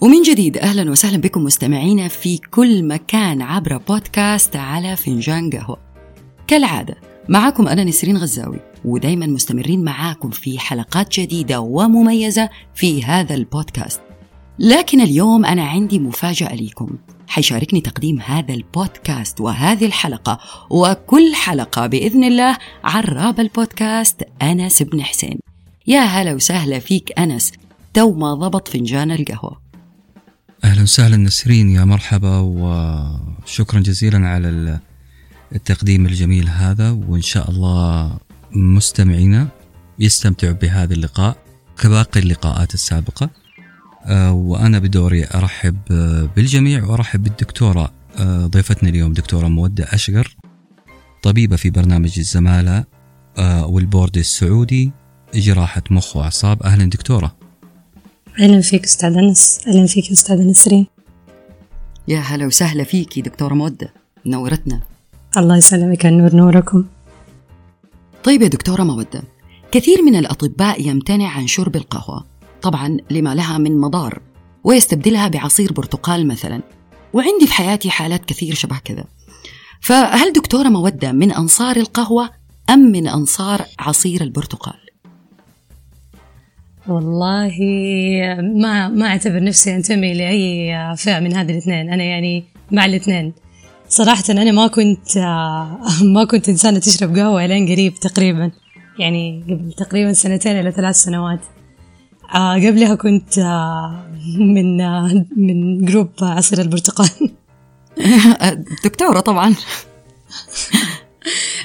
ومن جديد أهلا وسهلا بكم مستمعينا في كل مكان عبر بودكاست على فنجان قهوة. كالعادة معكم أنا نسرين غزاوي ودايما مستمرين معاكم في حلقات جديدة ومميزة في هذا البودكاست. لكن اليوم أنا عندي مفاجأة ليكم. حيشاركني تقديم هذا البودكاست وهذه الحلقة وكل حلقة بإذن الله عراب البودكاست أنس بن حسين. يا هلا وسهلا فيك أنس تو ما ضبط فنجان القهوة. أهلا وسهلا نسرين يا مرحبا وشكرا جزيلا على التقديم الجميل هذا وإن شاء الله مستمعينا يستمتعوا بهذا اللقاء كباقي اللقاءات السابقة آه، وأنا بدوري أرحب بالجميع وأرحب بالدكتورة آه، ضيفتنا اليوم دكتورة مودة أشقر طبيبة في برنامج الزمالة آه، والبورد السعودي جراحة مخ وأعصاب. أهلا دكتورة. أهلا فيك أستاذ أنس. أهلا فيك أستاذ نسرين. يا هلا وسهلا فيكي دكتورة مودة نورتنا الله يسلمك النور نوركم. طيب يا دكتورة مودة كثير من الأطباء يمتنع عن شرب القهوة طبعا لما لها من مضار ويستبدلها بعصير برتقال مثلا وعندي في حياتي حالات كثير شبه كذا. فهل دكتورة مودة من أنصار القهوة أم من أنصار عصير البرتقال؟ والله ما ما أعتبر نفسي أنتمي لأي فئة من هذه الاثنين. أنا يعني مع الاثنين. صراحة أنا ما كنت ما كنت إنسانة تشرب قهوة لين قريب تقريبا. يعني قبل تقريبا سنتين إلى ثلاث سنوات. قبلها كنت من من جروب عصير البرتقال. دكتورة طبعا.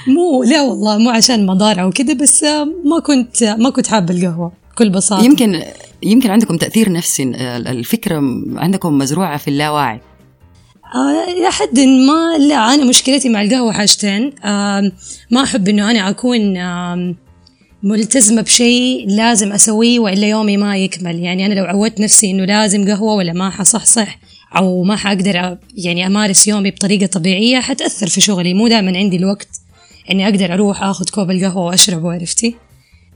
مو لا والله مو عشان مضار أو كده بس ما كنت ما كنت حابة القهوة. بكل بساطة. يمكن يمكن عندكم تأثير نفسي الفكرة عندكم مزروعة في اللاواعي آه إلى حد ما لا أنا مشكلتي مع القهوة حاجتين. ما أحب إنه أنا أكون ملتزمة بشيء لازم أسويه وإلا يومي ما يكمل. يعني أنا لو عودت نفسي إنه لازم قهوة ولا ما حصحصح أو ما حقدر يعني أمارس يومي بطريقة طبيعية حتأثر في شغلي. مو دائما عندي الوقت إني أقدر أروح أخذ كوب القهوة وأشربه عرفتي؟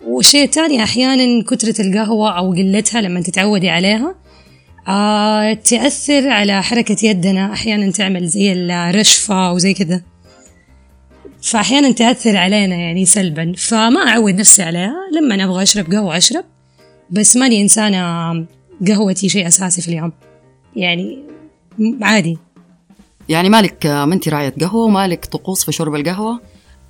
والشيء الثاني أحيانا كثرة القهوة أو قلتها لما تتعودي عليها آه تأثر على حركة يدنا. أحيانا تعمل زي الرشفة وزي كذا. فأحيانا تأثر علينا يعني سلبا. فما أعود نفسي عليها. لما أبغى أشرب قهوة أشرب بس ماني إنسانة قهوتي شيء أساسي في اليوم. يعني عادي. يعني مالك ما أنت راعية قهوة ومالك طقوس في شرب القهوة؟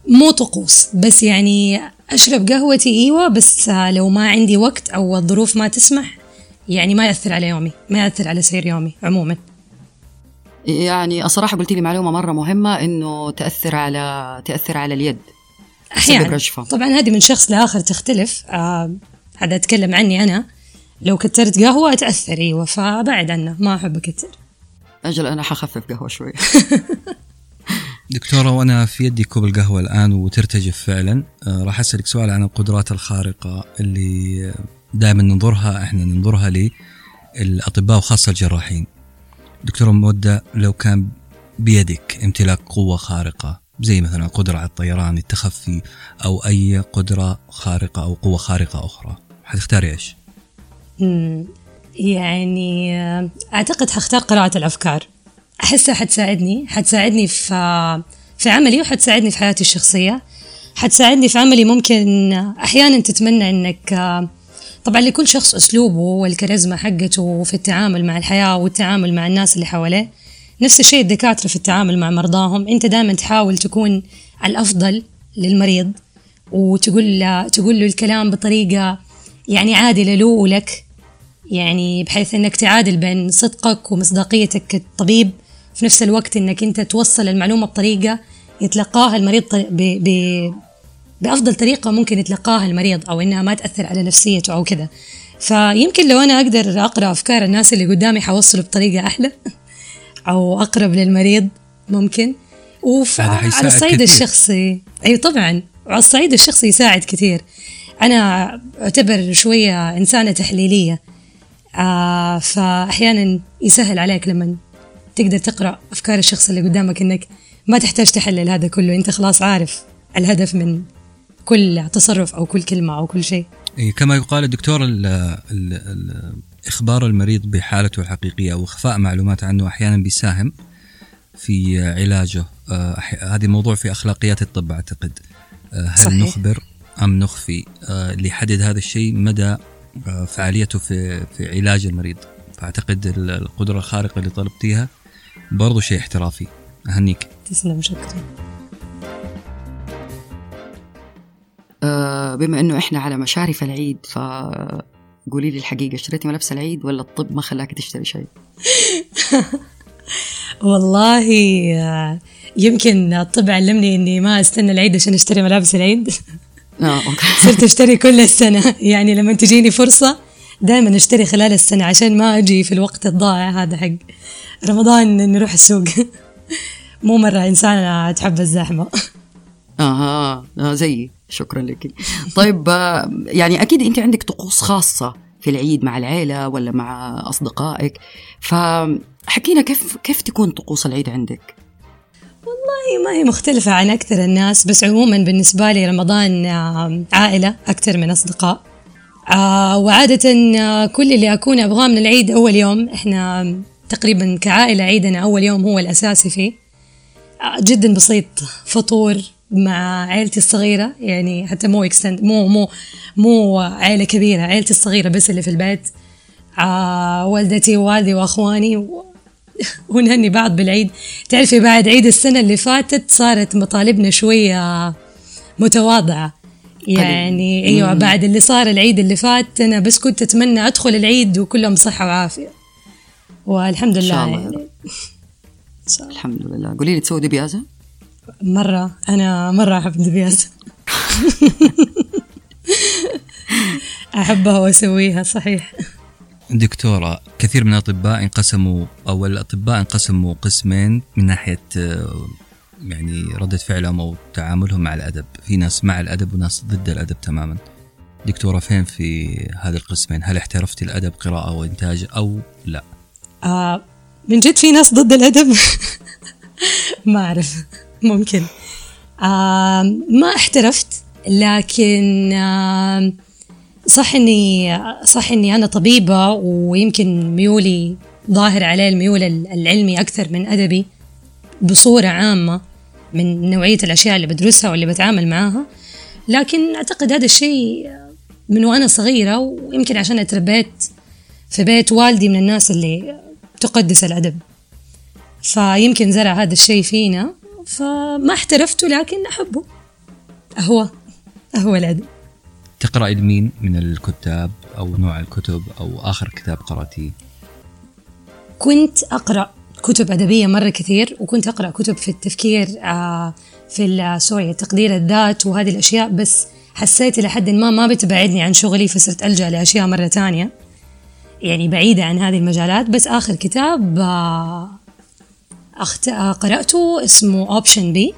مو طقوس بس يعني أشرب قهوتي إيوة بس لو ما عندي وقت أو الظروف ما تسمح يعني ما يأثر على يومي ما يأثر على سير يومي عموما. يعني الصراحة قلت لي معلومة مرة مهمة إنه تأثر على تأثر على اليد أحيانا. طبعا هذه من شخص لآخر تختلف آه هذا أتكلم عني أنا. لو كترت قهوة تأثر أيوة فبعد عنه ما أحب أكتر. أجل أنا حخفف قهوة شوي. دكتورة وأنا في يدي كوب القهوة الآن وترتجف فعلا. آه راح أسألك سؤال عن القدرات الخارقة اللي دائما ننظرها إحنا ننظرها للأطباء وخاصة الجراحين. دكتورة مودة لو كان بيدك امتلاك قوة خارقة زي مثلا قدرة على الطيران التخفي أو أي قدرة خارقة أو قوة خارقة أخرى حتختاري إيش؟ يعني أعتقد حختار قراءة الأفكار. أحسها حتساعدني حتساعدني في في عملي وحتساعدني في حياتي الشخصية. حتساعدني في عملي ممكن أحيانا تتمنى إنك طبعا لكل شخص أسلوبه والكاريزما حقته في التعامل مع الحياة والتعامل مع الناس اللي حواليه. نفس الشيء الدكاترة في التعامل مع مرضاهم. أنت دائما تحاول تكون الأفضل للمريض وتقول له تقول له الكلام بطريقة يعني عادلة له ولك يعني بحيث إنك تعادل بين صدقك ومصداقيتك كطبيب في نفس الوقت إنك أنت توصل المعلومة بطريقة يتلقاها المريض ب... ب... بأفضل طريقة ممكن يتلقاها المريض أو إنها ما تأثر على نفسيته أو كذا. فيمكن لو أنا أقدر أقرأ أفكار الناس اللي قدامي حوصله بطريقة أحلى أو أقرب للمريض ممكن. وعلى الصعيد الشخصي. اي طبعا. وعلى الصعيد الشخصي يساعد كثير. أنا أعتبر شوية إنسانة تحليلية. آه فاحيانا يسهل عليك لما تقدر تقرأ أفكار الشخص اللي قدامك إنك ما تحتاج تحلل هذا كله. أنت خلاص عارف الهدف من كل تصرف أو كل كلمة أو كل شيء. إيه، كما يقال الدكتور ال ال ال إخبار المريض بحالته الحقيقية أو إخفاء معلومات عنه أحيانا بيساهم في علاجه. آه، هذه موضوع في أخلاقيات الطب أعتقد. آه، هل صحيح. نخبر أم نخفي؟ آه، اللي يحدد هذا الشيء مدى آه، فعاليته في في علاج المريض. فأعتقد ال- القدرة الخارقة اللي طلبتيها برضو شيء احترافي. أهنيك. تسلم شكرا. آه، بما إنه إحنا على مشارف العيد ف قولي لي الحقيقة اشتريتي ملابس العيد ولا الطب ما خلاك تشتري شيء؟ والله آه، يمكن الطب علمني إني ما أستنى العيد عشان أشتري ملابس العيد. آه أوكي. صرت أشتري كل السنة. يعني لما تجيني فرصة دائما اشتري خلال السنة عشان ما أجي في الوقت الضائع هذا حق رمضان نروح السوق. مو مرة انسانه تحب الزحمة. أها آه زيي شكرا لك. طيب آه، يعني أكيد أنت عندك طقوس خاصة في العيد مع العيلة ولا مع أصدقائك. فحكينا كيف كيف تكون طقوس العيد عندك؟ والله ما هي مختلفة عن أكثر الناس بس عموما بالنسبة لي رمضان آه، عائلة أكثر من أصدقاء. آه، وعادة آه، كل اللي أكون أبغاه من العيد أول يوم إحنا تقريبا كعائلة عيدنا أول يوم هو الأساسي فيه. آه، جدا بسيط فطور مع عائلتي الصغيرة يعني حتى مو اكستند مو مو مو عائلة كبيرة عائلتي الصغيرة بس اللي في البيت. آه والدتي ووالدي وأخواني و... ونهني بعض بالعيد. تعرفي بعد عيد السنة اللي فاتت صارت مطالبنا شوية متواضعة. يعني أيوه بعد اللي صار العيد اللي فات أنا بس كنت أتمنى أدخل العيد وكلهم صحة وعافية. والحمد لله شاء الله. يا يعني. رب. إن شاء الله. الحمد لله. قولي لي تسوي دبيازة؟ مرة. أنا مرة أحب الدبياز أحبها وأسويها صحيح. دكتورة كثير من الأطباء انقسموا أو الأطباء انقسموا قسمين من ناحية آه، يعني ردة فعلهم أو تعاملهم مع الأدب. في ناس مع الأدب وناس ضد الأدب تماما. دكتورة فين في هذه القسمين؟ هل احترفتي الأدب قراءة وإنتاج أو لا؟ آه من جد في ناس ضد الأدب؟ ما أعرف. ممكن. آه ما احترفت لكن آه صح إني صح إني أنا طبيبة ويمكن ميولي ظاهر عليه الميول العلمي أكثر من أدبي بصورة عامة. من نوعية الأشياء اللي بدرسها واللي بتعامل معاها. لكن أعتقد هذا الشيء من وأنا صغيرة ويمكن عشان أتربيت في بيت والدي من الناس اللي تقدس الأدب. فيمكن زرع هذا الشيء فينا فما احترفته لكن أحبه. هو هو الأدب. تقرأ لمين من الكتاب أو نوع الكتب أو آخر كتاب قرأتيه؟ كنت أقرأ. كتب أدبية مرة كثير وكنت أقرأ كتب في التفكير آه، في ال- sorry تقدير الذات وهذه الأشياء بس حسيت إلى حد ما ما بتبعدني عن شغلي فصرت ألجأ لأشياء مرة تانية يعني بعيدة عن هذه المجالات بس آخر كتاب آه، أخت... آه، قرأته اسمه Option B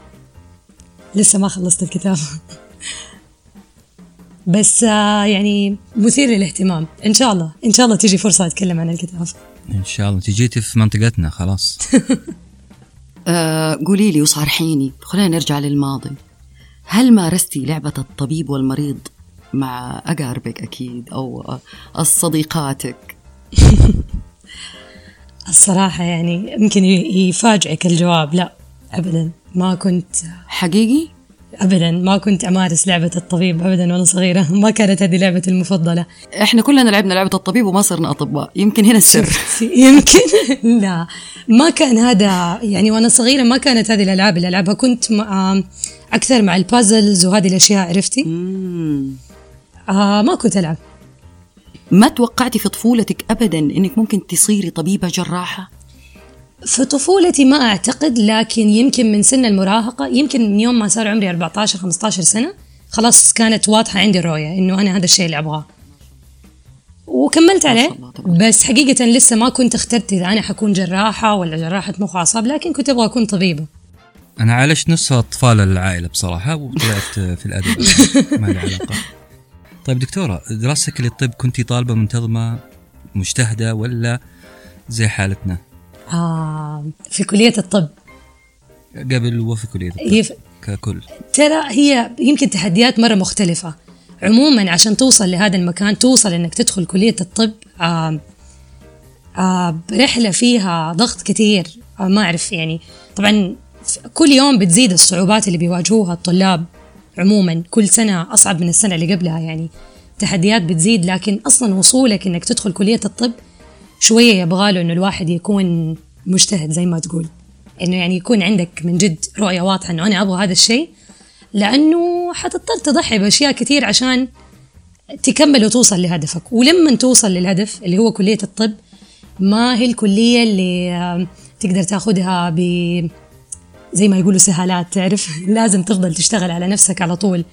لسه ما خلصت الكتاب. بس آه، يعني مثير للاهتمام. إن شاء الله إن شاء الله تيجي فرصة أتكلم عن الكتاب. إن شاء الله. تجيتي في منطقتنا خلاص. آه قولي لي وصارحيني. خلينا نرجع للماضي. هل مارستي لعبة الطبيب والمريض مع أقاربك أكيد أو الصديقاتك؟ الصراحة يعني يمكن يفاجئك الجواب لا أبدا. ما كنت حقيقي؟ أبدا ما كنت أمارس لعبة الطبيب أبدا وأنا صغيرة. ما كانت هذه لعبتي المفضلة. إحنا كلنا لعبنا لعبة الطبيب وما صرنا أطباء. يمكن هنا السر. يمكن لا. ما كان هذا يعني وأنا صغيرة ما كانت هذه الألعاب اللي ألعبها. كنت مع أكثر مع البازلز وهذه الأشياء عرفتي. آه ما كنت ألعب. ما توقعتي في طفولتك أبدا إنك ممكن تصيري طبيبة جراحة؟ في طفولتي ما أعتقد لكن يمكن من سن المراهقة يمكن من يوم ما صار عمري 14 15 سنة خلاص كانت واضحة عندي الرؤية إنه أنا هذا الشيء اللي أبغاه. وكملت عليه. بس حقيقة لسه ما كنت اخترت إذا أنا حكون جراحة ولا جراحة مخ وأعصاب لكن كنت أبغى أكون طبيبة. أنا عالجت نصف أطفال العائلة بصراحة وطلعت في الأدب. ما لي علاقة. طيب دكتورة دراستك للطب كنت طالبة منتظمة مجتهدة ولا زي حالتنا؟ آه في كلية الطب. قبل وفي كلية الطب هي ف- ككل. ترى هي يمكن تحديات مرة مختلفة. عموما عشان توصل لهذا المكان توصل إنك تدخل كلية الطب آه آه رحلة فيها ضغط كثير. آه ما أعرف يعني. طبعا كل يوم بتزيد الصعوبات اللي بيواجهوها الطلاب عموما. كل سنة أصعب من السنة اللي قبلها يعني. تحديات بتزيد لكن أصلا وصولك إنك تدخل كلية الطب شوية يبغاله إنه الواحد يكون مجتهد زي ما تقول. إنه يعني يكون عندك من جد رؤية واضحة إنه أنا أبغى هذا الشيء لأنه حتضطر تضحي بأشياء كثير عشان تكمل وتوصل لهدفك. ولما توصل للهدف اللي هو كلية الطب ما هي الكلية اللي تقدر تاخذها ب زي ما يقولوا سهالات تعرف؟ لازم تفضل تشتغل على نفسك على طول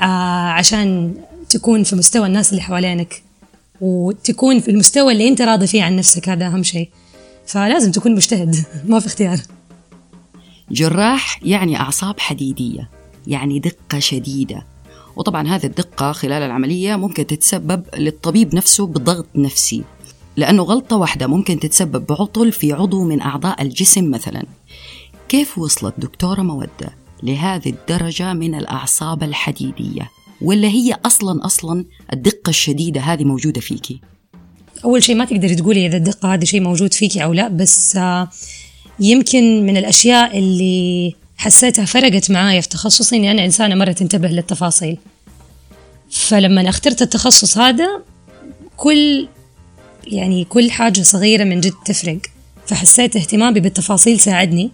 آه عشان تكون في مستوى الناس اللي حوالينك. وتكون في المستوى اللي انت راضي فيه عن نفسك هذا أهم شيء. فلازم تكون مجتهد. ما في اختيار. جراح يعني أعصاب حديدية يعني دقة شديدة. وطبعا هذه الدقة خلال العملية ممكن تتسبب للطبيب نفسه بضغط نفسي. لأنه غلطة واحدة ممكن تتسبب بعطل في عضو من أعضاء الجسم مثلا. كيف وصلت دكتورة مودة لهذه الدرجة من الأعصاب الحديدية؟ ولا هي أصلا أصلا الدقة الشديدة هذه موجودة فيكي أول شيء ما تقدري تقولي إذا الدقة هذه شيء موجود فيكي أو لا بس آه، يمكن من الأشياء اللي حسيتها فرقت معايا في تخصصي إني أنا إنسانة مرة تنتبه للتفاصيل. فلما أخترت التخصص هذا كل يعني كل حاجة صغيرة من جد تفرق. فحسيت اهتمامي بالتفاصيل ساعدني.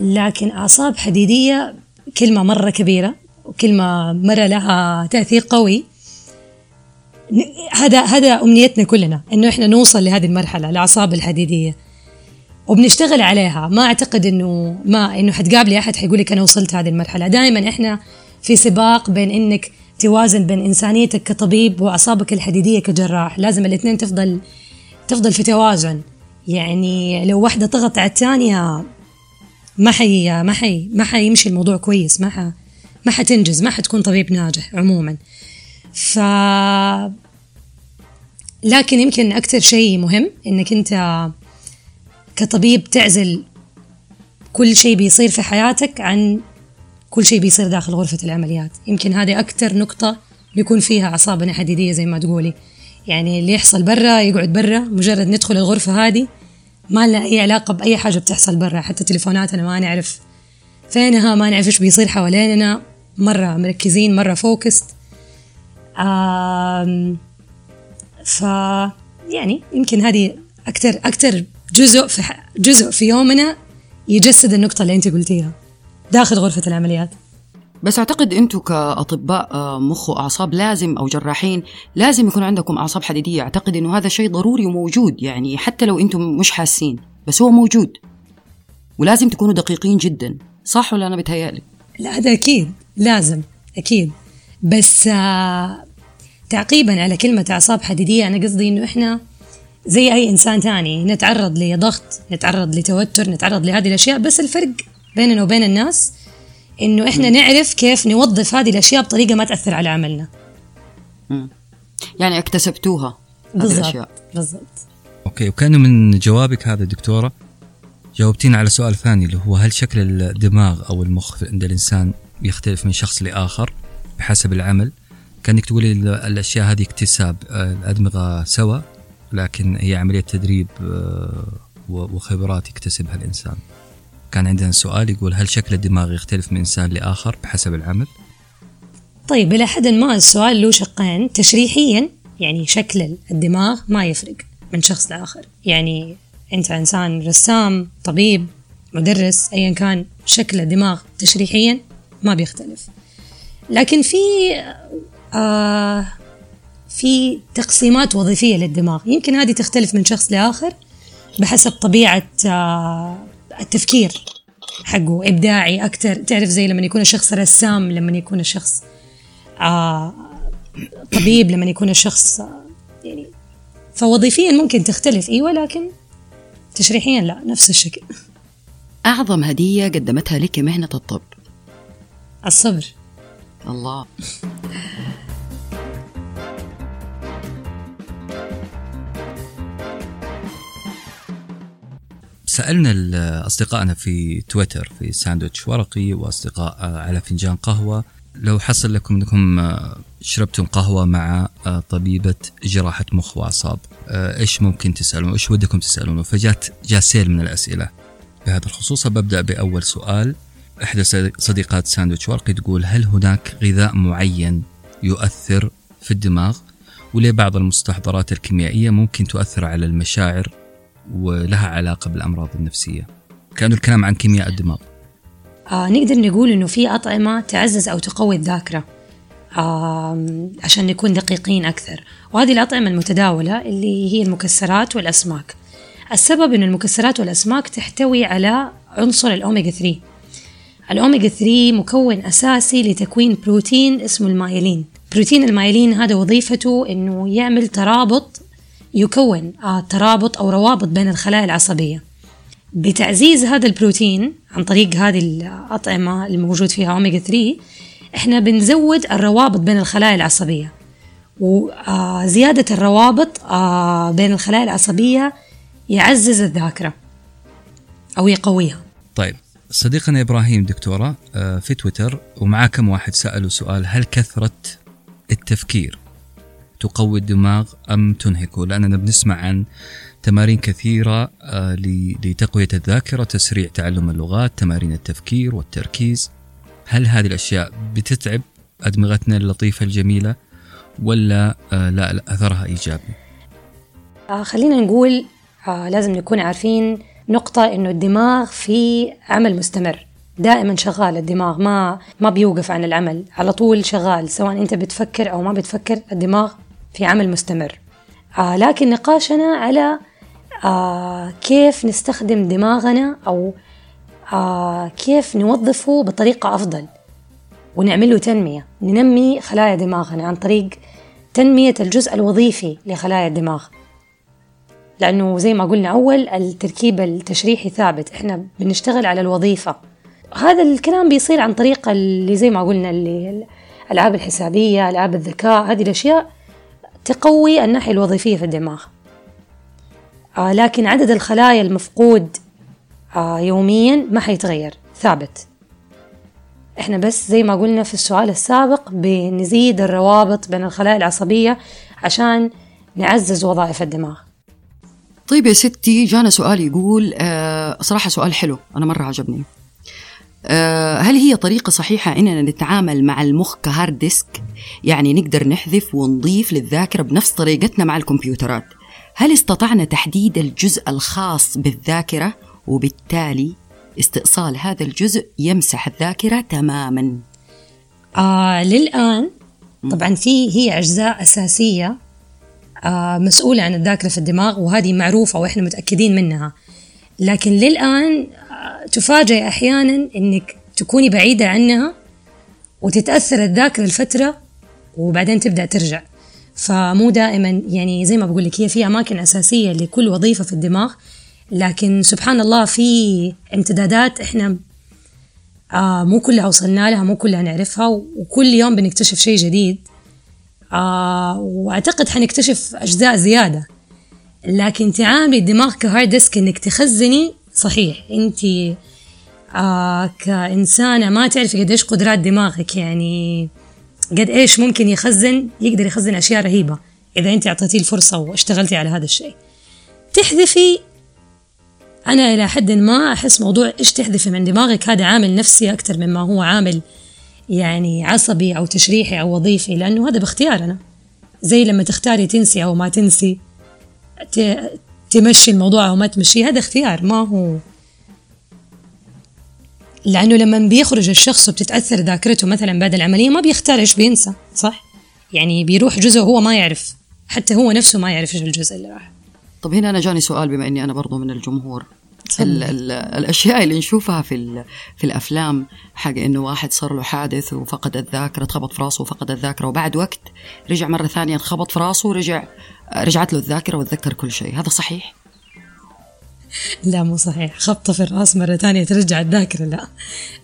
لكن أعصاب حديدية كلمة مرة كبيرة. وكلمة مرة لها تأثير قوي. هذا هذا أمنيتنا كلنا إنه إحنا نوصل لهذه المرحلة الأعصاب الحديدية. وبنشتغل عليها. ما أعتقد إنه ما إنه حتقابلي أحد حيقول لك أنا وصلت هذه المرحلة. دائما إحنا في سباق بين إنك توازن بين إنسانيتك كطبيب وأعصابك الحديدية كجراح. لازم الاثنين تفضل تفضل في توازن. يعني لو واحدة طغت على الثانية ما حي ما حي ما حيمشي الموضوع كويس ما ح ما حتنجز ما حتكون طبيب ناجح عموما. ف لكن يمكن أكثر شيء مهم إنك أنت كطبيب تعزل كل شيء بيصير في حياتك عن كل شيء بيصير داخل غرفة العمليات. يمكن هذه أكثر نقطة بيكون فيها أعصابنا حديدية زي ما تقولي. يعني اللي يحصل برا يقعد برا مجرد ندخل الغرفة هذه ما لنا أي علاقة بأي حاجة بتحصل برا حتى تليفوناتنا ما نعرف فينها ما نعرف إيش بيصير حواليننا. مرة مركزين مرة فوكست ف يعني يمكن هذه أكثر أكثر جزء في جزء في يومنا يجسد النقطة اللي أنت قلتيها داخل غرفة العمليات. بس أعتقد أنتم كأطباء آه، مخ وأعصاب لازم أو جراحين لازم يكون عندكم أعصاب حديدية. أعتقد إنه هذا شيء ضروري وموجود. يعني حتى لو أنتم مش حاسين بس هو موجود. ولازم تكونوا دقيقين جدا. صح ولا أنا بتهيألي؟ لا هذا أكيد لازم أكيد. بس آه تعقيبا على كلمة أعصاب حديدية أنا قصدي إنه إحنا زي أي إنسان ثاني نتعرض لضغط نتعرض لتوتر نتعرض لهذه الأشياء. بس الفرق بيننا وبين الناس إنه إحنا نعرف كيف نوظف هذه الأشياء بطريقة ما تأثر على عملنا. يعني اكتسبتوها بالضبط بالضبط. أوكي وكان من جوابك هذا دكتورة؟ جاوبتينا على سؤال ثاني اللي هو هل شكل الدماغ أو المخ عند الإنسان يختلف من شخص لآخر بحسب العمل؟ كأنك تقولي الأشياء هذه اكتساب آه، الأدمغة سوا لكن هي عملية تدريب آه، وخبرات يكتسبها الإنسان. كان عندنا سؤال يقول هل شكل الدماغ يختلف من إنسان لآخر بحسب العمل؟ طيب إلى حد ما السؤال له شقين. تشريحيا يعني شكل الدماغ ما يفرق من شخص لآخر. يعني أنت إنسان رسام طبيب مدرس أيا كان شكل الدماغ تشريحيا ما بيختلف. لكن في آه في تقسيمات وظيفية للدماغ. يمكن هذه تختلف من شخص لآخر بحسب طبيعة آه التفكير حقه. إبداعي أكثر تعرف زي لما يكون الشخص رسام لما يكون الشخص آه طبيب لما يكون الشخص آه يعني فوظيفيا ممكن تختلف. إيوه لكن تشريحيا لا نفس الشكل. أعظم هدية قدمتها لك مهنة الطب. الصبر. الله. سألنا أصدقائنا في تويتر في ساندويتش ورقي وأصدقاء على فنجان قهوة لو حصل لكم أنكم آه، شربتم قهوة مع آه، طبيبة جراحة مخ وأعصاب. آه، إيش ممكن تسألون؟ إيش ودكم تسألونه؟ فجات جاء سيل من الأسئلة بهذا الخصوص. ببدا بأول سؤال. إحدى صديقات ساندويتش ورقي تقول هل هناك غذاء معين يؤثر في الدماغ؟ وليه بعض المستحضرات الكيميائية ممكن تؤثر على المشاعر ولها علاقة بالأمراض النفسية؟ كانوا الكلام عن كيمياء الدماغ. آه نقدر نقول إنه في أطعمة تعزز أو تقوي الذاكرة. آه عشان نكون دقيقين أكثر. وهذه الأطعمة المتداولة اللي هي المكسرات والأسماك. السبب إن المكسرات والأسماك تحتوي على عنصر الأوميجا 3 الأوميجا 3 مكون أساسي لتكوين بروتين اسمه المايلين. بروتين المايلين هذا وظيفته إنه يعمل ترابط يكون آه ترابط أو روابط بين الخلايا العصبية. بتعزيز هذا البروتين عن طريق هذه الأطعمة الموجود فيها أوميجا 3 إحنا بنزود الروابط بين الخلايا العصبية. وزيادة الروابط آه، بين الخلايا العصبية يعزز الذاكرة أو يقويها. طيب صديقنا إبراهيم دكتورة آه، في تويتر ومعاه كم واحد سألوا سؤال هل كثرة التفكير تقوي الدماغ أم تنهكه لأننا بنسمع عن تمارين كثيرة آه، لتقوية الذاكرة تسريع تعلم اللغات تمارين التفكير والتركيز. هل هذه الأشياء بتتعب أدمغتنا اللطيفة الجميلة ولا آه، لا أثرها إيجابي؟ آه خلينا نقول آه لازم نكون عارفين نقطة إنه الدماغ في عمل مستمر. دائما شغال الدماغ ما ما بيوقف عن العمل. على طول شغال سواء أنت بتفكر أو ما بتفكر الدماغ في عمل مستمر. لكن نقاشنا على كيف نستخدم دماغنا أو آه كيف نوظفه بطريقة أفضل. ونعمل له تنمية. ننمي خلايا دماغنا عن طريق تنمية الجزء الوظيفي لخلايا الدماغ. لأنه زي ما قلنا أول التركيب التشريحي ثابت. إحنا بنشتغل على الوظيفة. هذا الكلام بيصير عن طريق اللي زي ما قلنا اللي الألعاب الحسابية ألعاب الذكاء. هذه الأشياء تقوي الناحية الوظيفية في الدماغ. آه لكن عدد الخلايا المفقود يوميا ما حيتغير ثابت. إحنا بس زي ما قلنا في السؤال السابق بنزيد الروابط بين الخلايا العصبية عشان نعزز وظائف الدماغ. طيب يا ستي جانا سؤال يقول آه صراحة سؤال حلو أنا مرة عجبني. آه هل هي طريقة صحيحة إننا نتعامل مع المخ كهارد ديسك؟ يعني نقدر نحذف ونضيف للذاكرة بنفس طريقتنا مع الكمبيوترات. هل استطعنا تحديد الجزء الخاص بالذاكرة؟ وبالتالي استئصال هذا الجزء يمسح الذاكرة تماما. آه للآن طبعا في هي أجزاء أساسية آه مسؤولة عن الذاكرة في الدماغ وهذه معروفة وإحنا متأكدين منها. لكن للآن آه تفاجئ أحيانا إنك تكوني بعيدة عنها وتتأثر الذاكرة لفترة وبعدين تبدأ ترجع. فمو دائما يعني زي ما بقول لك هي في أماكن أساسية لكل وظيفة في الدماغ. لكن سبحان الله في امتدادات إحنا آه مو كلها وصلنا لها مو كلها نعرفها وكل يوم بنكتشف شيء جديد. آه وأعتقد حنكتشف أجزاء زيادة. لكن تعاملي الدماغ كهارد ديسك إنك تخزني صحيح. أنت آه كإنسانة ما تعرفي قديش قدرات دماغك يعني قد إيش ممكن يخزن يقدر يخزن أشياء رهيبة إذا أنت أعطيتيه الفرصة واشتغلتي على هذا الشيء. تحذفي أنا إلى حد ما أحس موضوع إيش تحذفي من دماغك؟ هذا عامل نفسي أكثر مما هو عامل يعني عصبي أو تشريحي أو وظيفي لأنه هذا باختيارنا زي لما تختاري تنسي أو ما تنسي تمشي الموضوع أو ما تمشي هذا اختيار ما هو. لأنه لما بيخرج الشخص وبتتأثر ذاكرته مثلا بعد العملية ما بيختار إيش بينسى صح؟ يعني بيروح جزء هو ما يعرف حتى هو نفسه ما يعرف إيش الجزء اللي راح. طب هنا أنا جاني سؤال بما إني أنا برضو من الجمهور. ال ال الأشياء اللي نشوفها في في الأفلام حق إنه واحد صار له حادث وفقد الذاكرة تخبط في راسه وفقد الذاكرة وبعد وقت رجع مرة ثانية انخبط في راسه ورجع رجعت له الذاكرة وتذكر كل شيء. هذا صحيح؟ لا مو صحيح. خبطة في الرأس مرة ثانية ترجع الذاكرة لا.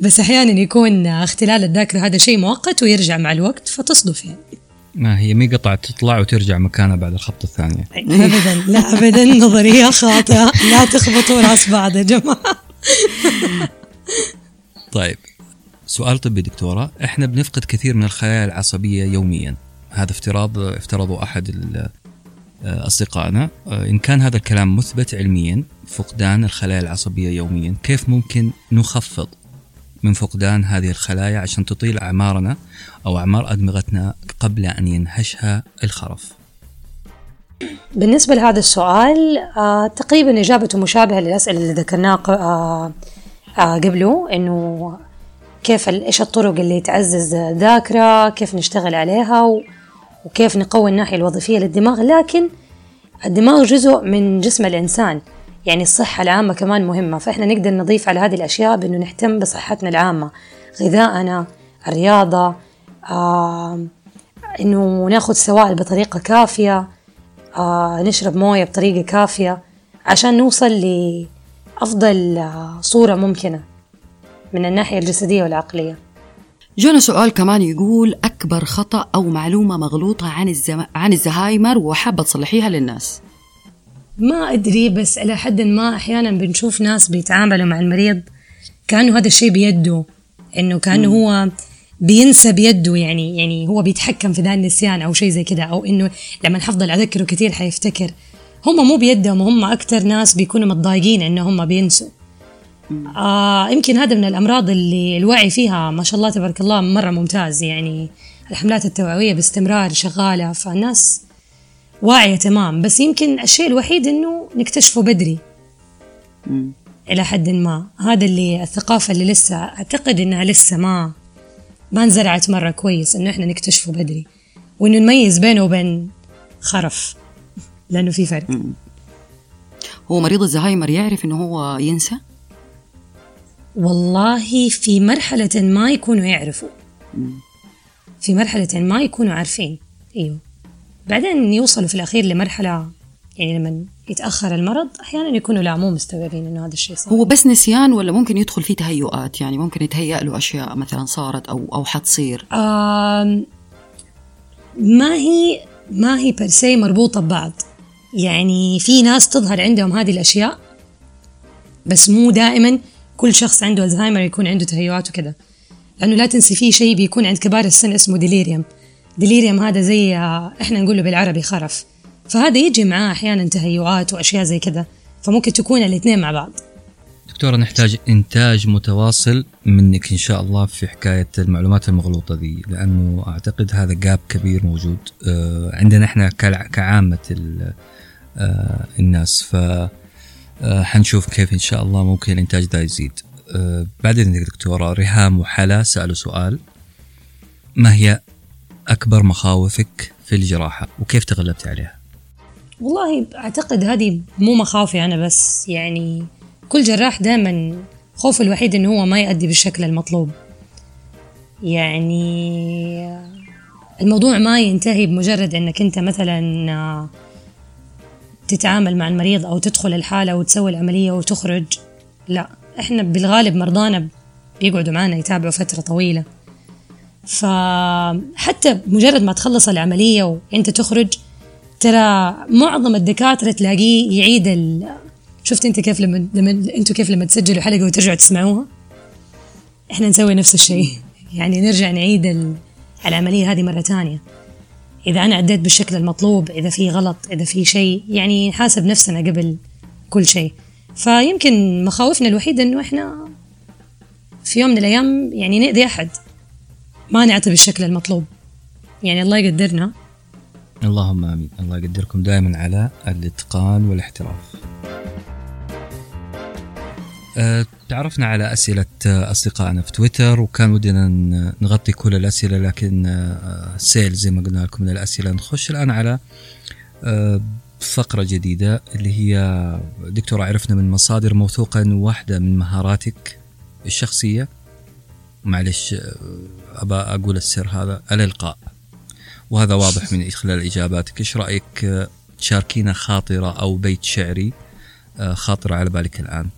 بس أحيانا يكون اختلال الذاكرة هذا شيء مؤقت ويرجع مع الوقت فتصدف يعني. ما هي مي قطعة تطلع وترجع مكانها بعد الخبطة الثانية. أبدا لا أبدا نظرية خاطئة. لا تخبطوا راس بعض يا جماعة. طيب سؤال طبي دكتورة. إحنا بنفقد كثير من الخلايا العصبية يوميا. هذا افتراض افترضه أحد ال- أصدقائنا. إن كان هذا الكلام مثبت علميا فقدان الخلايا العصبية يوميا كيف ممكن نخفض من فقدان هذه الخلايا عشان تطيل أعمارنا أو أعمار أدمغتنا قبل أن ينهشها الخرف. بالنسبة لهذا السؤال آه تقريبا إجابته مشابهة للأسئلة اللي ذكرناها آه آه قبله إنه كيف إيش الطرق اللي تعزز الذاكرة كيف نشتغل عليها وكيف نقوي الناحية الوظيفية للدماغ. لكن الدماغ جزء من جسم الإنسان. يعني الصحة العامة كمان مهمة. فإحنا نقدر نضيف على هذه الأشياء بأنه نهتم بصحتنا العامة. غذائنا الرياضة آه إنه ناخذ سوائل بطريقة كافية آه نشرب موية بطريقة كافية عشان نوصل لأفضل آه صورة ممكنة من الناحية الجسدية والعقلية. جانا سؤال كمان يقول أكبر خطأ أو معلومة مغلوطة عن الزم... عن الزهايمر وحابة تصلحيها للناس. ما أدري بس إلى حد ما أحيانا بنشوف ناس بيتعاملوا مع المريض كأنه هذا الشيء بيده إنه كأنه هو بينسى بيده يعني يعني هو بيتحكم في ذا النسيان أو شيء زي كده أو إنه لما حفضل أذكره كثير حيفتكر. هم مو بيدهم هم أكتر ناس بيكونوا متضايقين إنه هم بينسوا. آه يمكن هذا من الأمراض اللي الوعي فيها ما شاء الله تبارك الله مرة ممتاز يعني الحملات التوعوية باستمرار شغالة فالناس واعية تمام بس يمكن الشيء الوحيد إنه نكتشفه بدري. إلى حد ما. هذا اللي الثقافة اللي لسه أعتقد إنها لسه ما ما انزرعت مرة كويس إنه إحنا نكتشفه بدري. وإنه نميز بينه وبين خرف لأنه في فرق. هو مريض الزهايمر يعرف إنه هو ينسى؟ والله في مرحلة ما يكونوا يعرفوا. في مرحلة ما يكونوا عارفين. أيوه. بعدين يوصلوا في الأخير لمرحلة يعني لما يتأخر المرض أحيانا يكونوا لا مو مستوعبين إنه هذا الشيء صار هو بس نسيان ولا ممكن يدخل فيه تهيؤات؟ يعني ممكن يتهيأ له أشياء مثلا صارت أو أو حتصير. آم، ما هي ما هي per se مربوطة ببعض. يعني في ناس تظهر عندهم هذه الأشياء بس مو دائما كل شخص عنده الزهايمر يكون عنده تهيؤات وكذا. لأنه لا تنسي في شيء بيكون عند كبار السن اسمه delirium delirium هذا زي آه، إحنا نقول له بالعربي خرف. فهذا يجي معاه أحيانا تهيؤات وأشياء زي كذا. فممكن تكون الاثنين مع بعض. دكتورة نحتاج إنتاج متواصل منك إن شاء الله في حكاية المعلومات المغلوطة دي لأنه أعتقد هذا جاب كبير موجود آه، عندنا إحنا كعامة آه، الناس. ف حنشوف كيف إن شاء الله ممكن الإنتاج ده يزيد. بعد إذنك دكتورة ريهام وحلا سألوا سؤال. ما هي أكبر مخاوفك في الجراحة وكيف تغلبت عليها؟ والله أعتقد هذه مو مخاوفي أنا بس يعني كل جراح دائما خوفه الوحيد إنه هو ما يأدي بالشكل المطلوب يعني الموضوع ما ينتهي بمجرد إنك أنت مثلا تتعامل مع المريض أو تدخل الحالة وتسوي العملية وتخرج لا إحنا بالغالب مرضانا بيقعدوا معنا يتابعوا فترة طويلة فحتى مجرد ما تخلص العملية وانت تخرج ترى معظم الدكاترة تلاقيه يعيد ال... شفت انت كيف لما لما أنتوا كيف لما تسجلوا حلقة وترجعوا تسمعوها؟ إحنا نسوي نفس الشيء. يعني نرجع نعيد ال... العملية هذه مرة تانية إذا أنا أديت بالشكل المطلوب إذا في غلط إذا في شيء يعني نحاسب نفسنا قبل كل شيء. فيمكن مخاوفنا الوحيدة إنه إحنا في يوم من الأيام يعني نأذي أحد. ما نعطي بالشكل المطلوب. يعني الله يقدرنا. اللهم آمين. الله يقدركم دائما على الإتقان والاحتراف. أه، تعرفنا على أسئلة أصدقائنا في تويتر وكان ودنا نغطي كل الأسئلة لكن أه، سيل زي ما قلنا لكم من الأسئلة نخش الآن على أه، فقرة جديدة اللي هي دكتورة عرفنا من مصادر موثوقة واحدة من مهاراتك الشخصية. معلش أبى أقول السر هذا الإلقاء. وهذا واضح من خلال إجاباتك. إيش رأيك تشاركينا خاطرة أو بيت شعري آه، خاطرة على بالك الآن؟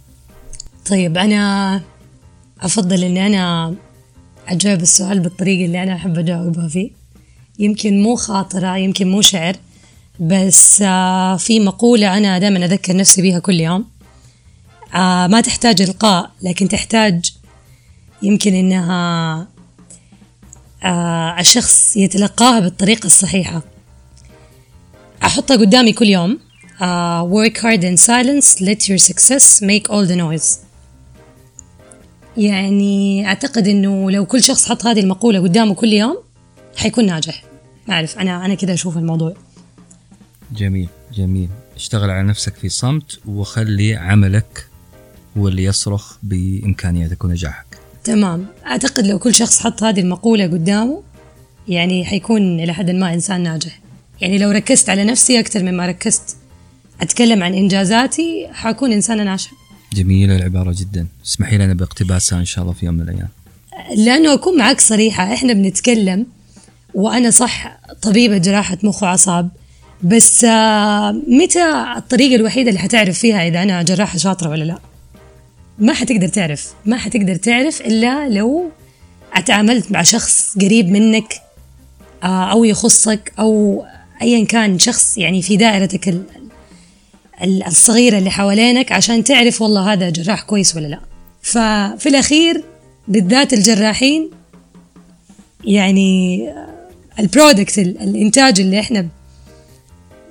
طيب أنا أفضل إني أنا أجاوب السؤال بالطريقة اللي أنا أحب أجاوبها فيه. يمكن مو خاطرة يمكن مو شعر بس آه، في مقولة أنا دائما أذكر نفسي بيها كل يوم. آه، ما تحتاج إلقاء لكن تحتاج يمكن إنها آه الشخص يتلقاها بالطريقة الصحيحة. أحطها قدامي كل يوم. uh, work hard in silence. Let your success make all the noise. يعني أعتقد إنه لو كل شخص حط هذه المقولة قدامه كل يوم حيكون ناجح. ما أعرف أنا أنا كذا أشوف الموضوع. جميل جميل. اشتغل على نفسك في صمت وخلي عملك هو اللي يصرخ بإمكانياتك ونجاحك تمام. أعتقد لو كل شخص حط هذه المقولة قدامه يعني حيكون إلى حد ما إنسان ناجح. يعني لو ركزت على نفسي أكثر مما ركزت أتكلم عن إنجازاتي حكون إنسانة ناجحة. جميلة العبارة جدا. اسمحي لنا باقتباسها إن شاء الله في يوم من الأيام. لأنه أكون معك صريحة إحنا بنتكلم وأنا صح طبيبة جراحة مخ وأعصاب بس آه، متى الطريقة الوحيدة اللي حتعرف فيها إذا أنا جراحة شاطرة ولا لا؟ ما حتقدر تعرف ما حتقدر تعرف إلا لو أتعاملت مع شخص قريب منك آه، أو يخصك أو أيا كان شخص يعني في دائرتك الصغيرة اللي حوالينك عشان تعرف والله هذا جراح كويس ولا لا. ففي الأخير بالذات الجراحين يعني البرودكت الإنتاج اللي إحنا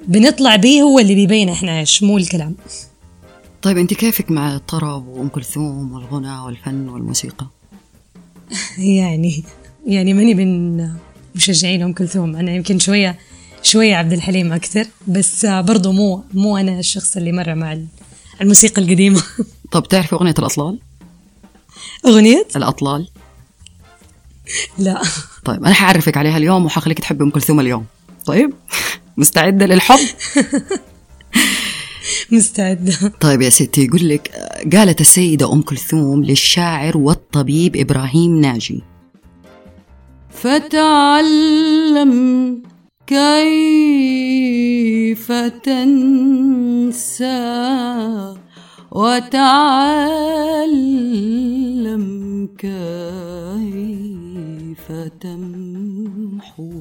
بنطلع به هو اللي بيبين إحنا إيش مو الكلام. طيب أنت كيفك مع الطرب وأم كلثوم والغنى والفن والموسيقى؟ يعني يعني ماني من مشجعين أم كلثوم أنا يمكن شوية شوية عبد الحليم أكثر بس برضو مو مو أنا الشخص اللي مرة مع الموسيقى القديمة طب تعرفي أغنية الأطلال؟ أغنية؟ الأطلال لا طيب أنا حعرفك عليها اليوم وحخليك تحبي أم كلثوم اليوم طيب مستعدة للحب؟ مستعدة. طيب يا ستي يقول لك قالت السيدة أم كلثوم للشاعر والطبيب إبراهيم ناجي. فتعلم كيف تنسى وتعلم كيف تمحو.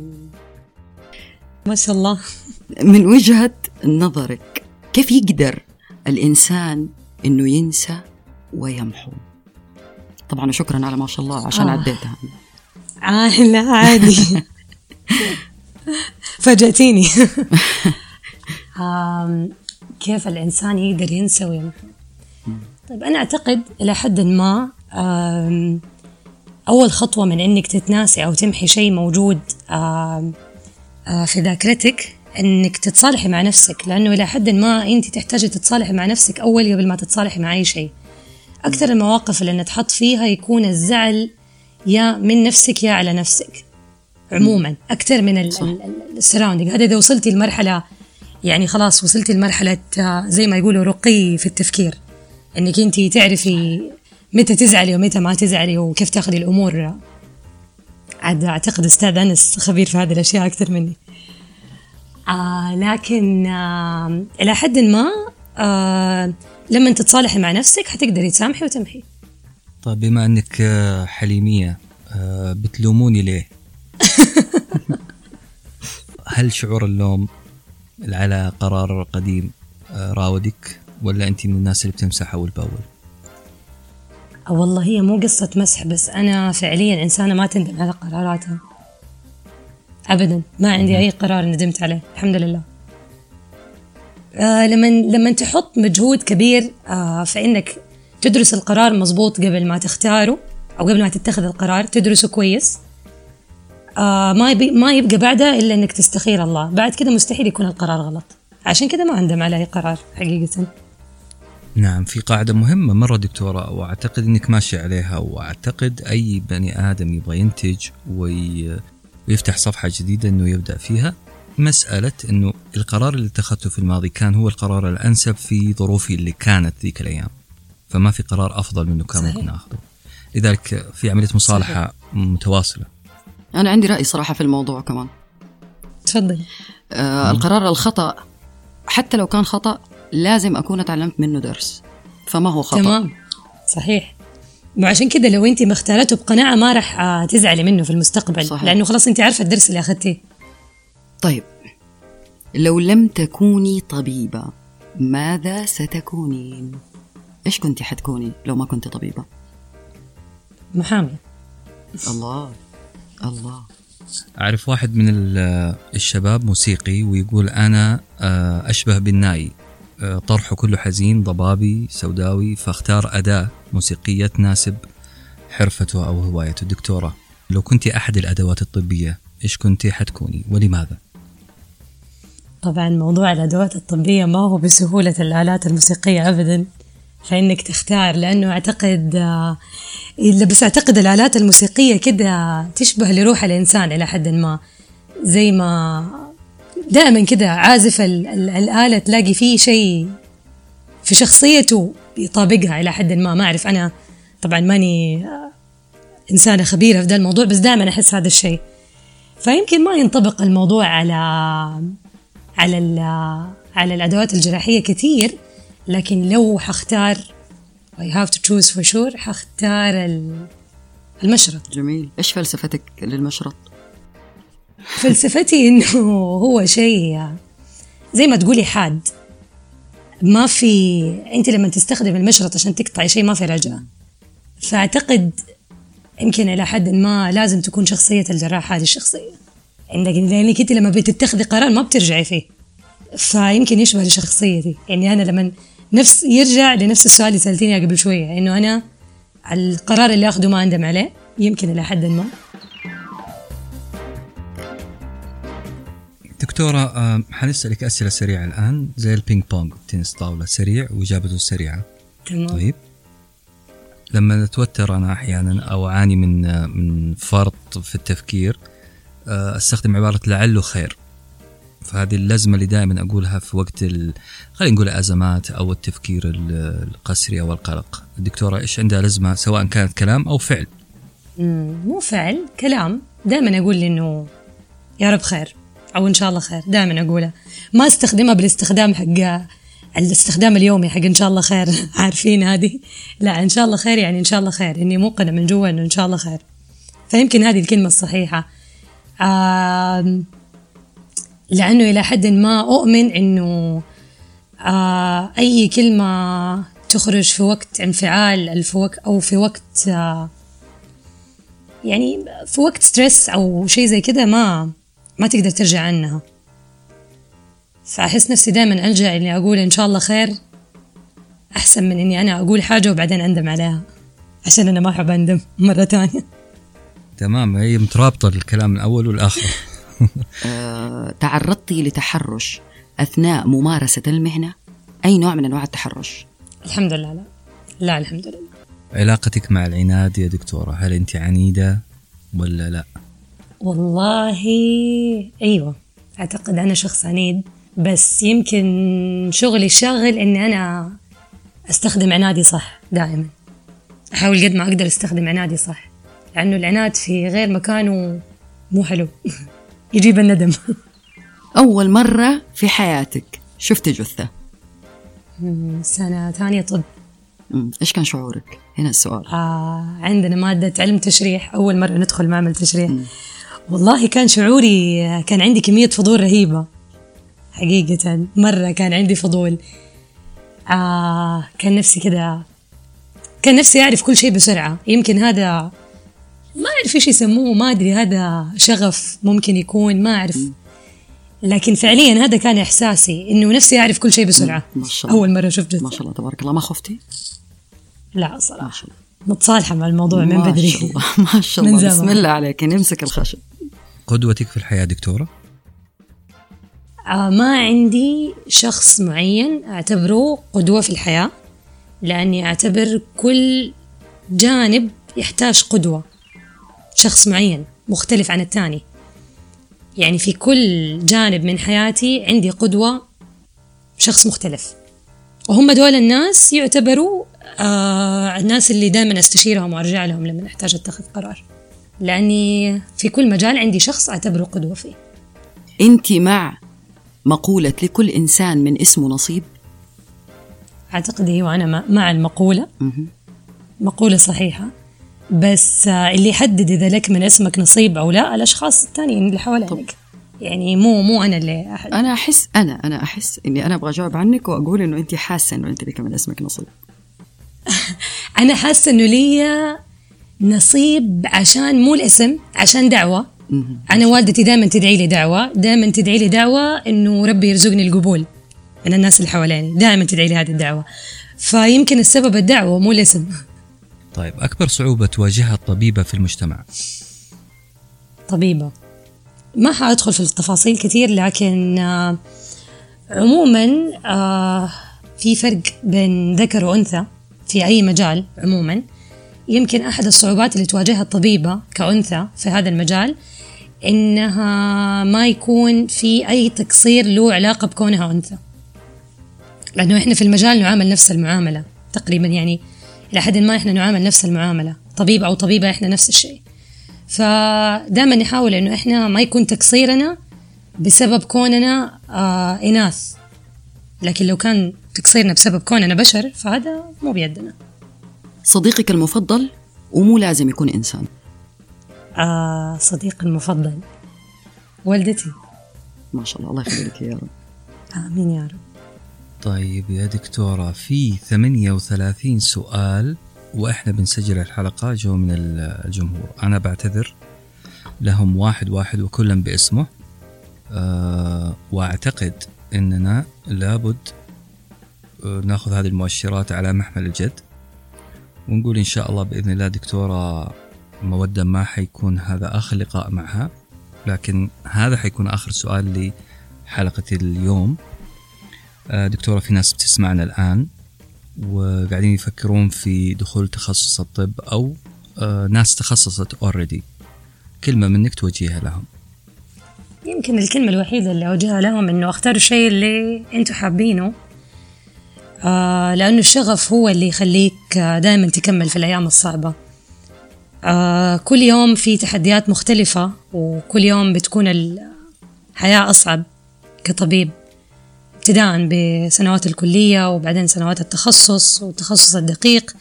ما شاء الله. من وجهة نظرك. كيف يقدر الإنسان إنه ينسى ويمحو؟ طبعا شكرا على ما شاء الله عشان آه. عديتها. آه لا عادي. فاجأتيني. كيف الإنسان يقدر ينسى ويمحو؟ طيب أنا أعتقد إلى حد ما أول خطوة من إنك تتناسي أو تمحي شيء موجود آه، في ذاكرتك إنك تتصالحي مع نفسك لأنه إلى حد ما أنت تحتاجي تتصالحي مع نفسك أول قبل ما تتصالحي مع أي شيء. أكثر المواقف اللي نتحط فيها يكون الزعل يا من نفسك يا على نفسك عموما. أكثر من السراوندينج هذا إذا وصلتي لمرحلة يعني خلاص وصلتي لمرحلة آه، زي ما يقولوا رقي في التفكير. إنك انت تعرفي متى تزعلي ومتى ما تزعلي وكيف تاخذي الأمور. عاد أعتقد أستاذ أنس خبير في هذه الأشياء أكثر مني. آه لكن آه إلى حد ما آه لما تتصالحي مع نفسك حتقدري تسامحي وتمحي. طيب بما إنك آه، حليمية آه، بتلوموني ليه؟ هل شعور اللوم على قرار قديم آه، راودك ولا انت من الناس اللي بتمسح أول بأول؟ والله هي مو قصة مسح بس أنا فعليا إنسانة ما تندم على قراراتها. أبدا. ما عندي أي قرار ندمت عليه. الحمد لله. آه لما لما تحط مجهود كبير آه في إنك تدرس القرار مزبوط قبل ما تختاره أو قبل ما تتخذ القرار تدرسه كويس. آه ما يبي ما يبقى بعدها إلا إنك تستخير الله. بعد كده مستحيل يكون القرار غلط. عشان كده ما اندم على اي قرار حقيقة. نعم في قاعدة مهمة مرة دكتورة وأعتقد أنك ماشي عليها وأعتقد أي بني آدم يبغى ينتج وي... ويفتح صفحة جديدة أنه يبدأ فيها. مسألة أنه القرار اللي اتخذته في الماضي كان هو القرار الأنسب في ظروفي اللي كانت ذيك الأيام. فما في قرار أفضل منه كان ممكن أخذه. لذلك في عملية مصالحة صحيح. متواصلة. أنا عندي رأي صراحة في الموضوع كمان. تفضل. آه القرار الخطأ حتى لو كان خطأ لازم أكون تعلمت منه درس. فما هو خطأ. تمام. صحيح. وعشان كده لو انت مختارته بقناعة ما راح آه، تزعلي منه في المستقبل صحيح. لأنه خلاص انت عارفة الدرس اللي اخذتيه طيب لو لم تكوني طبيبة ماذا ستكونين إيش كنت حتكوني لو ما كنت طبيبة؟ محامي. الله الله. أعرف واحد من ال- الشباب موسيقي ويقول أنا آه، أشبه بالناي. آه، طرحه كله حزين ضبابي سوداوي فاختار أداة موسيقية تناسب حرفته أو هوايته دكتورة لو كنت أحد الأدوات الطبية إيش كنت حتكوني ولماذا؟ طبعا موضوع الأدوات الطبية ما هو بسهولة الآلات الموسيقية أبدا فإنك تختار لأنه أعتقد آه، بس أعتقد الآلات الموسيقية كده تشبه لروح الإنسان إلى حد ما زي ما دائما كده عازف ال- ال- الآلة تلاقي فيه شيء في شخصيته يطابقها إلى حد ما. ما أعرف أنا طبعا ماني إنسانة خبيرة في ذا الموضوع بس دائما أحس هذا الشيء. فيمكن ما ينطبق الموضوع على على ال- على الأدوات الجراحية كثير لكن لو حختار I have to choose for sure حختار ال- المشرط. جميل. إيش فلسفتك للمشرط؟ فلسفتي إنه هو شيء زي ما تقولي حاد. ما في أنت لما تستخدم المشرط عشان تقطعي شيء ما في رجعه فأعتقد يمكن إلى حد ما لازم تكون شخصية الجراح هذه الشخصية. عندك لأنك أنت لما بتتخذي قرار ما بترجعي فيه. فيمكن يشبه لشخصيتي يعني أنا لما نفس يرجع لنفس السؤال اللي سألتيني قبل شوية إنه أنا القرار اللي أخذه ما أندم عليه يمكن إلى حد ما. دكتورة آه، حنسألك أسئلة سريعة الآن. زي البينج بونج تنس طاولة سريع وإجابته سريعة. تمام. طيب. لما اتوتر أنا أحيانا أو أعاني من من فرط في التفكير آه، أستخدم عبارة لعله خير. فهذه اللزمة اللي دائما أقولها في وقت ال... خلينا نقول الأزمات أو التفكير ال- القسري أو القلق. الدكتوره إيش عندها لزمة سواء كانت كلام أو فعل؟ مو فعل كلام. دائما أقول لي إنه يا رب خير. أو إن شاء الله خير. دائما اقولها ما أستخدمها بالاستخدام حق الاستخدام اليومي حق إن شاء الله خير. عارفين هذه؟ لا إن شاء الله خير يعني إن شاء الله خير. إني موقنة من جوا إنه إن شاء الله خير. فيمكن هذه الكلمة الصحيحة. آم، لأنه إلى حد ما أؤمن إنه آه أي كلمة تخرج في وقت انفعال أو في وقت آه يعني في وقت ستريس أو شيء زي كذا ما ما تقدر ترجع عنها. فأحس نفسي دائما ألجأ إني أقول إن شاء الله خير أحسن من إني أنا أقول حاجة وبعدين أندم عليها عشان أنا ما أحب أندم مرة ثانية. تمام هي مترابطة الكلام الأول والآخر. آه، تعرضتي لتحرش أثناء ممارسة المهنة؟ أي نوع من أنواع التحرش؟ الحمد لله لا. لا الحمد لله. علاقتك مع العناد يا دكتورة هل أنت عنيدة ولا لا؟ والله أيوه أعتقد أنا شخص عنيد بس يمكن شغلي الشاغل إني أنا أستخدم عنادي صح دائما. أحاول قد ما أقدر أستخدم عنادي صح لأنه العناد في غير مكانه مو حلو. يجيب الندم. أول مرة في حياتك شفت جثة؟ سنة ثانية طب. مم، إيش كان شعورك؟ هنا السؤال. آه عندنا مادة علم تشريح أول مرة ندخل معمل تشريح. والله كان شعوري كان عندي كمية فضول رهيبة. حقيقة مرة كان عندي فضول. آه كان نفسي كده كان نفسي أعرف كل شيء بسرعة. يمكن هذا ما أعرف إيش يسموه ما أدري هذا شغف ممكن يكون ما أعرف. لكن فعليا هذا كان إحساسي إنه نفسي أعرف كل شيء بسرعة. ما شاء الله. أول مرة شفت ما شاء الله تبارك الله. ما خفتي؟ لا ما صراحة. متصالحة مع الموضوع من ما بدري. شاء الله. ما شاء الله. بسم الله عليك. نمسك الخشب. قدوتك في الحياة دكتورة؟ آه ما عندي شخص معين أعتبره قدوة في الحياة لأني أعتبر كل جانب يحتاج قدوة. شخص معين مختلف عن الثاني. يعني في كل جانب من حياتي عندي قدوة شخص مختلف. وهم دول الناس يعتبروا آه الناس اللي دائما أستشيرهم وأرجع لهم لما احتاج أتخذ قرار. لأني في كل مجال عندي شخص أعتبره قدوة فيه. أنت مع مقولة لكل إنسان من اسمه نصيب؟ أعتقد أيوة أنا مع- المقولة. مقولة صحيحة. بس اللي يحدد إذا لك من اسمك نصيب أو لا الأشخاص الثانيين اللي حوالينك يعني مو مو أنا اللي أحد. أنا احس أنا أنا أحس إني أنا أبغى أجاوب عنك وأقول إنه أنت حاسة إنه أنت لك من اسمك نصيب. أنا حاسة إنه لي نصيب عشان مو الاسم عشان دعوة. مهم. أنا والدتي دائما تدعي لي دعوة دائما تدعي لي دعوة إنه ربي يرزقني القبول من الناس اللي حواليني دائما تدعي لي هذه الدعوة. فيمكن السبب الدعوة مو الاسم. طيب أكبر صعوبة تواجهها الطبيبة في المجتمع؟ طبيبة. ما حأدخل في التفاصيل كثير لكن آه، عموما آه، في فرق بين ذكر وأنثى في أي مجال عموما. يمكن أحد الصعوبات اللي تواجهها الطبيبة كأنثى في هذا المجال إنها ما يكون في أي تقصير له علاقة بكونها أنثى. لأنه إحنا في المجال نعامل نفس المعاملة تقريبا يعني إلى حد ما إحنا نعامل نفس المعاملة طبيب أو طبيبة إحنا نفس الشيء. فدائما نحاول إنه إحنا ما يكون تقصيرنا بسبب كوننا آه إناث. لكن لو كان تقصيرنا بسبب كوننا بشر فهذا مو بيدنا. صديقك المفضل ومو لازم يكون إنسان. آه صديقي المفضل. والدتي. ما شاء الله الله يخليك يا رب. آمين يا رب. طيب يا دكتورة في 38 سؤال وإحنا بنسجل الحلقة جو من ال- الجمهور. أنا بعتذر لهم واحد واحد وكلا باسمه. أه وأعتقد أننا لابد آه، نأخذ هذه المؤشرات على محمل الجد. ونقول إن شاء الله بإذن الله دكتورة مودة ما حيكون هذا آخر لقاء معها لكن هذا حيكون آخر سؤال لحلقة اليوم. آه، دكتورة في ناس بتسمعنا الآن وقاعدين يفكرون في دخول تخصص الطب أو آه، ناس تخصصت اوريدي كلمة منك توجهها لهم. يمكن الكلمة الوحيدة اللي أوجهها لهم إنه اختاروا الشيء اللي أنتوا حابينه. آه لأنه الشغف هو اللي يخليك آه دائما تكمل في الأيام الصعبة. آه كل يوم في تحديات مختلفة وكل يوم بتكون الحياة أصعب كطبيب. ابتداء بسنوات الكلية وبعدين سنوات التخصص والتخصص الدقيق.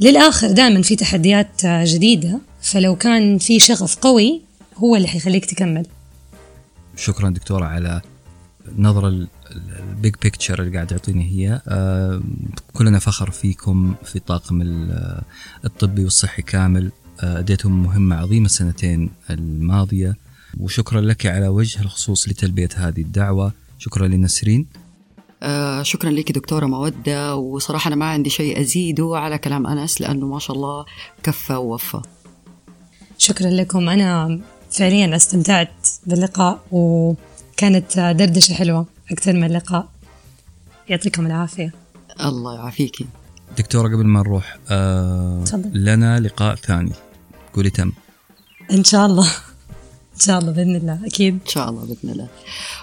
للآخر دائما في تحديات جديدة. فلو كان في شغف قوي هو اللي حيخليك تكمل. شكرا دكتورة على النظرة ال big picture اللي قاعد تعطيني هي آه، كلنا فخر فيكم في طاقم ال- الطبي والصحي كامل. آه، أديتم مهمة عظيمة السنتين الماضية. وشكرا لك على وجه الخصوص لتلبية هذه الدعوة. شكرا لنسرين. آه شكرا لك دكتورة مودة. وصراحة أنا ما عندي شيء أزيده على كلام أنس لأنه ما شاء الله كفى ووفى. شكرا لكم. أنا فعليا استمتعت باللقاء وكانت آه، دردشة حلوة. أكثر من لقاء يعطيكم العافية. الله يعافيكي. دكتورة قبل ما نروح آه. لنا لقاء ثاني. قولي تم. إن شاء الله. إن شاء الله بإذن الله. أكيد. إن شاء الله بإذن الله.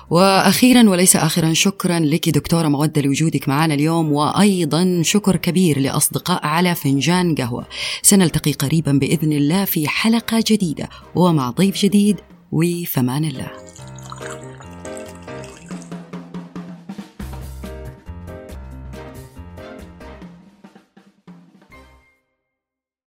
وأخيرا وليس آخرا شكرا لك دكتورة مودة لوجودك معنا اليوم. وأيضا شكر كبير لأصدقاء على فنجان قهوة. سنلتقي قريبا بإذن الله في حلقة جديدة. ومع ضيف جديد وفمان الله.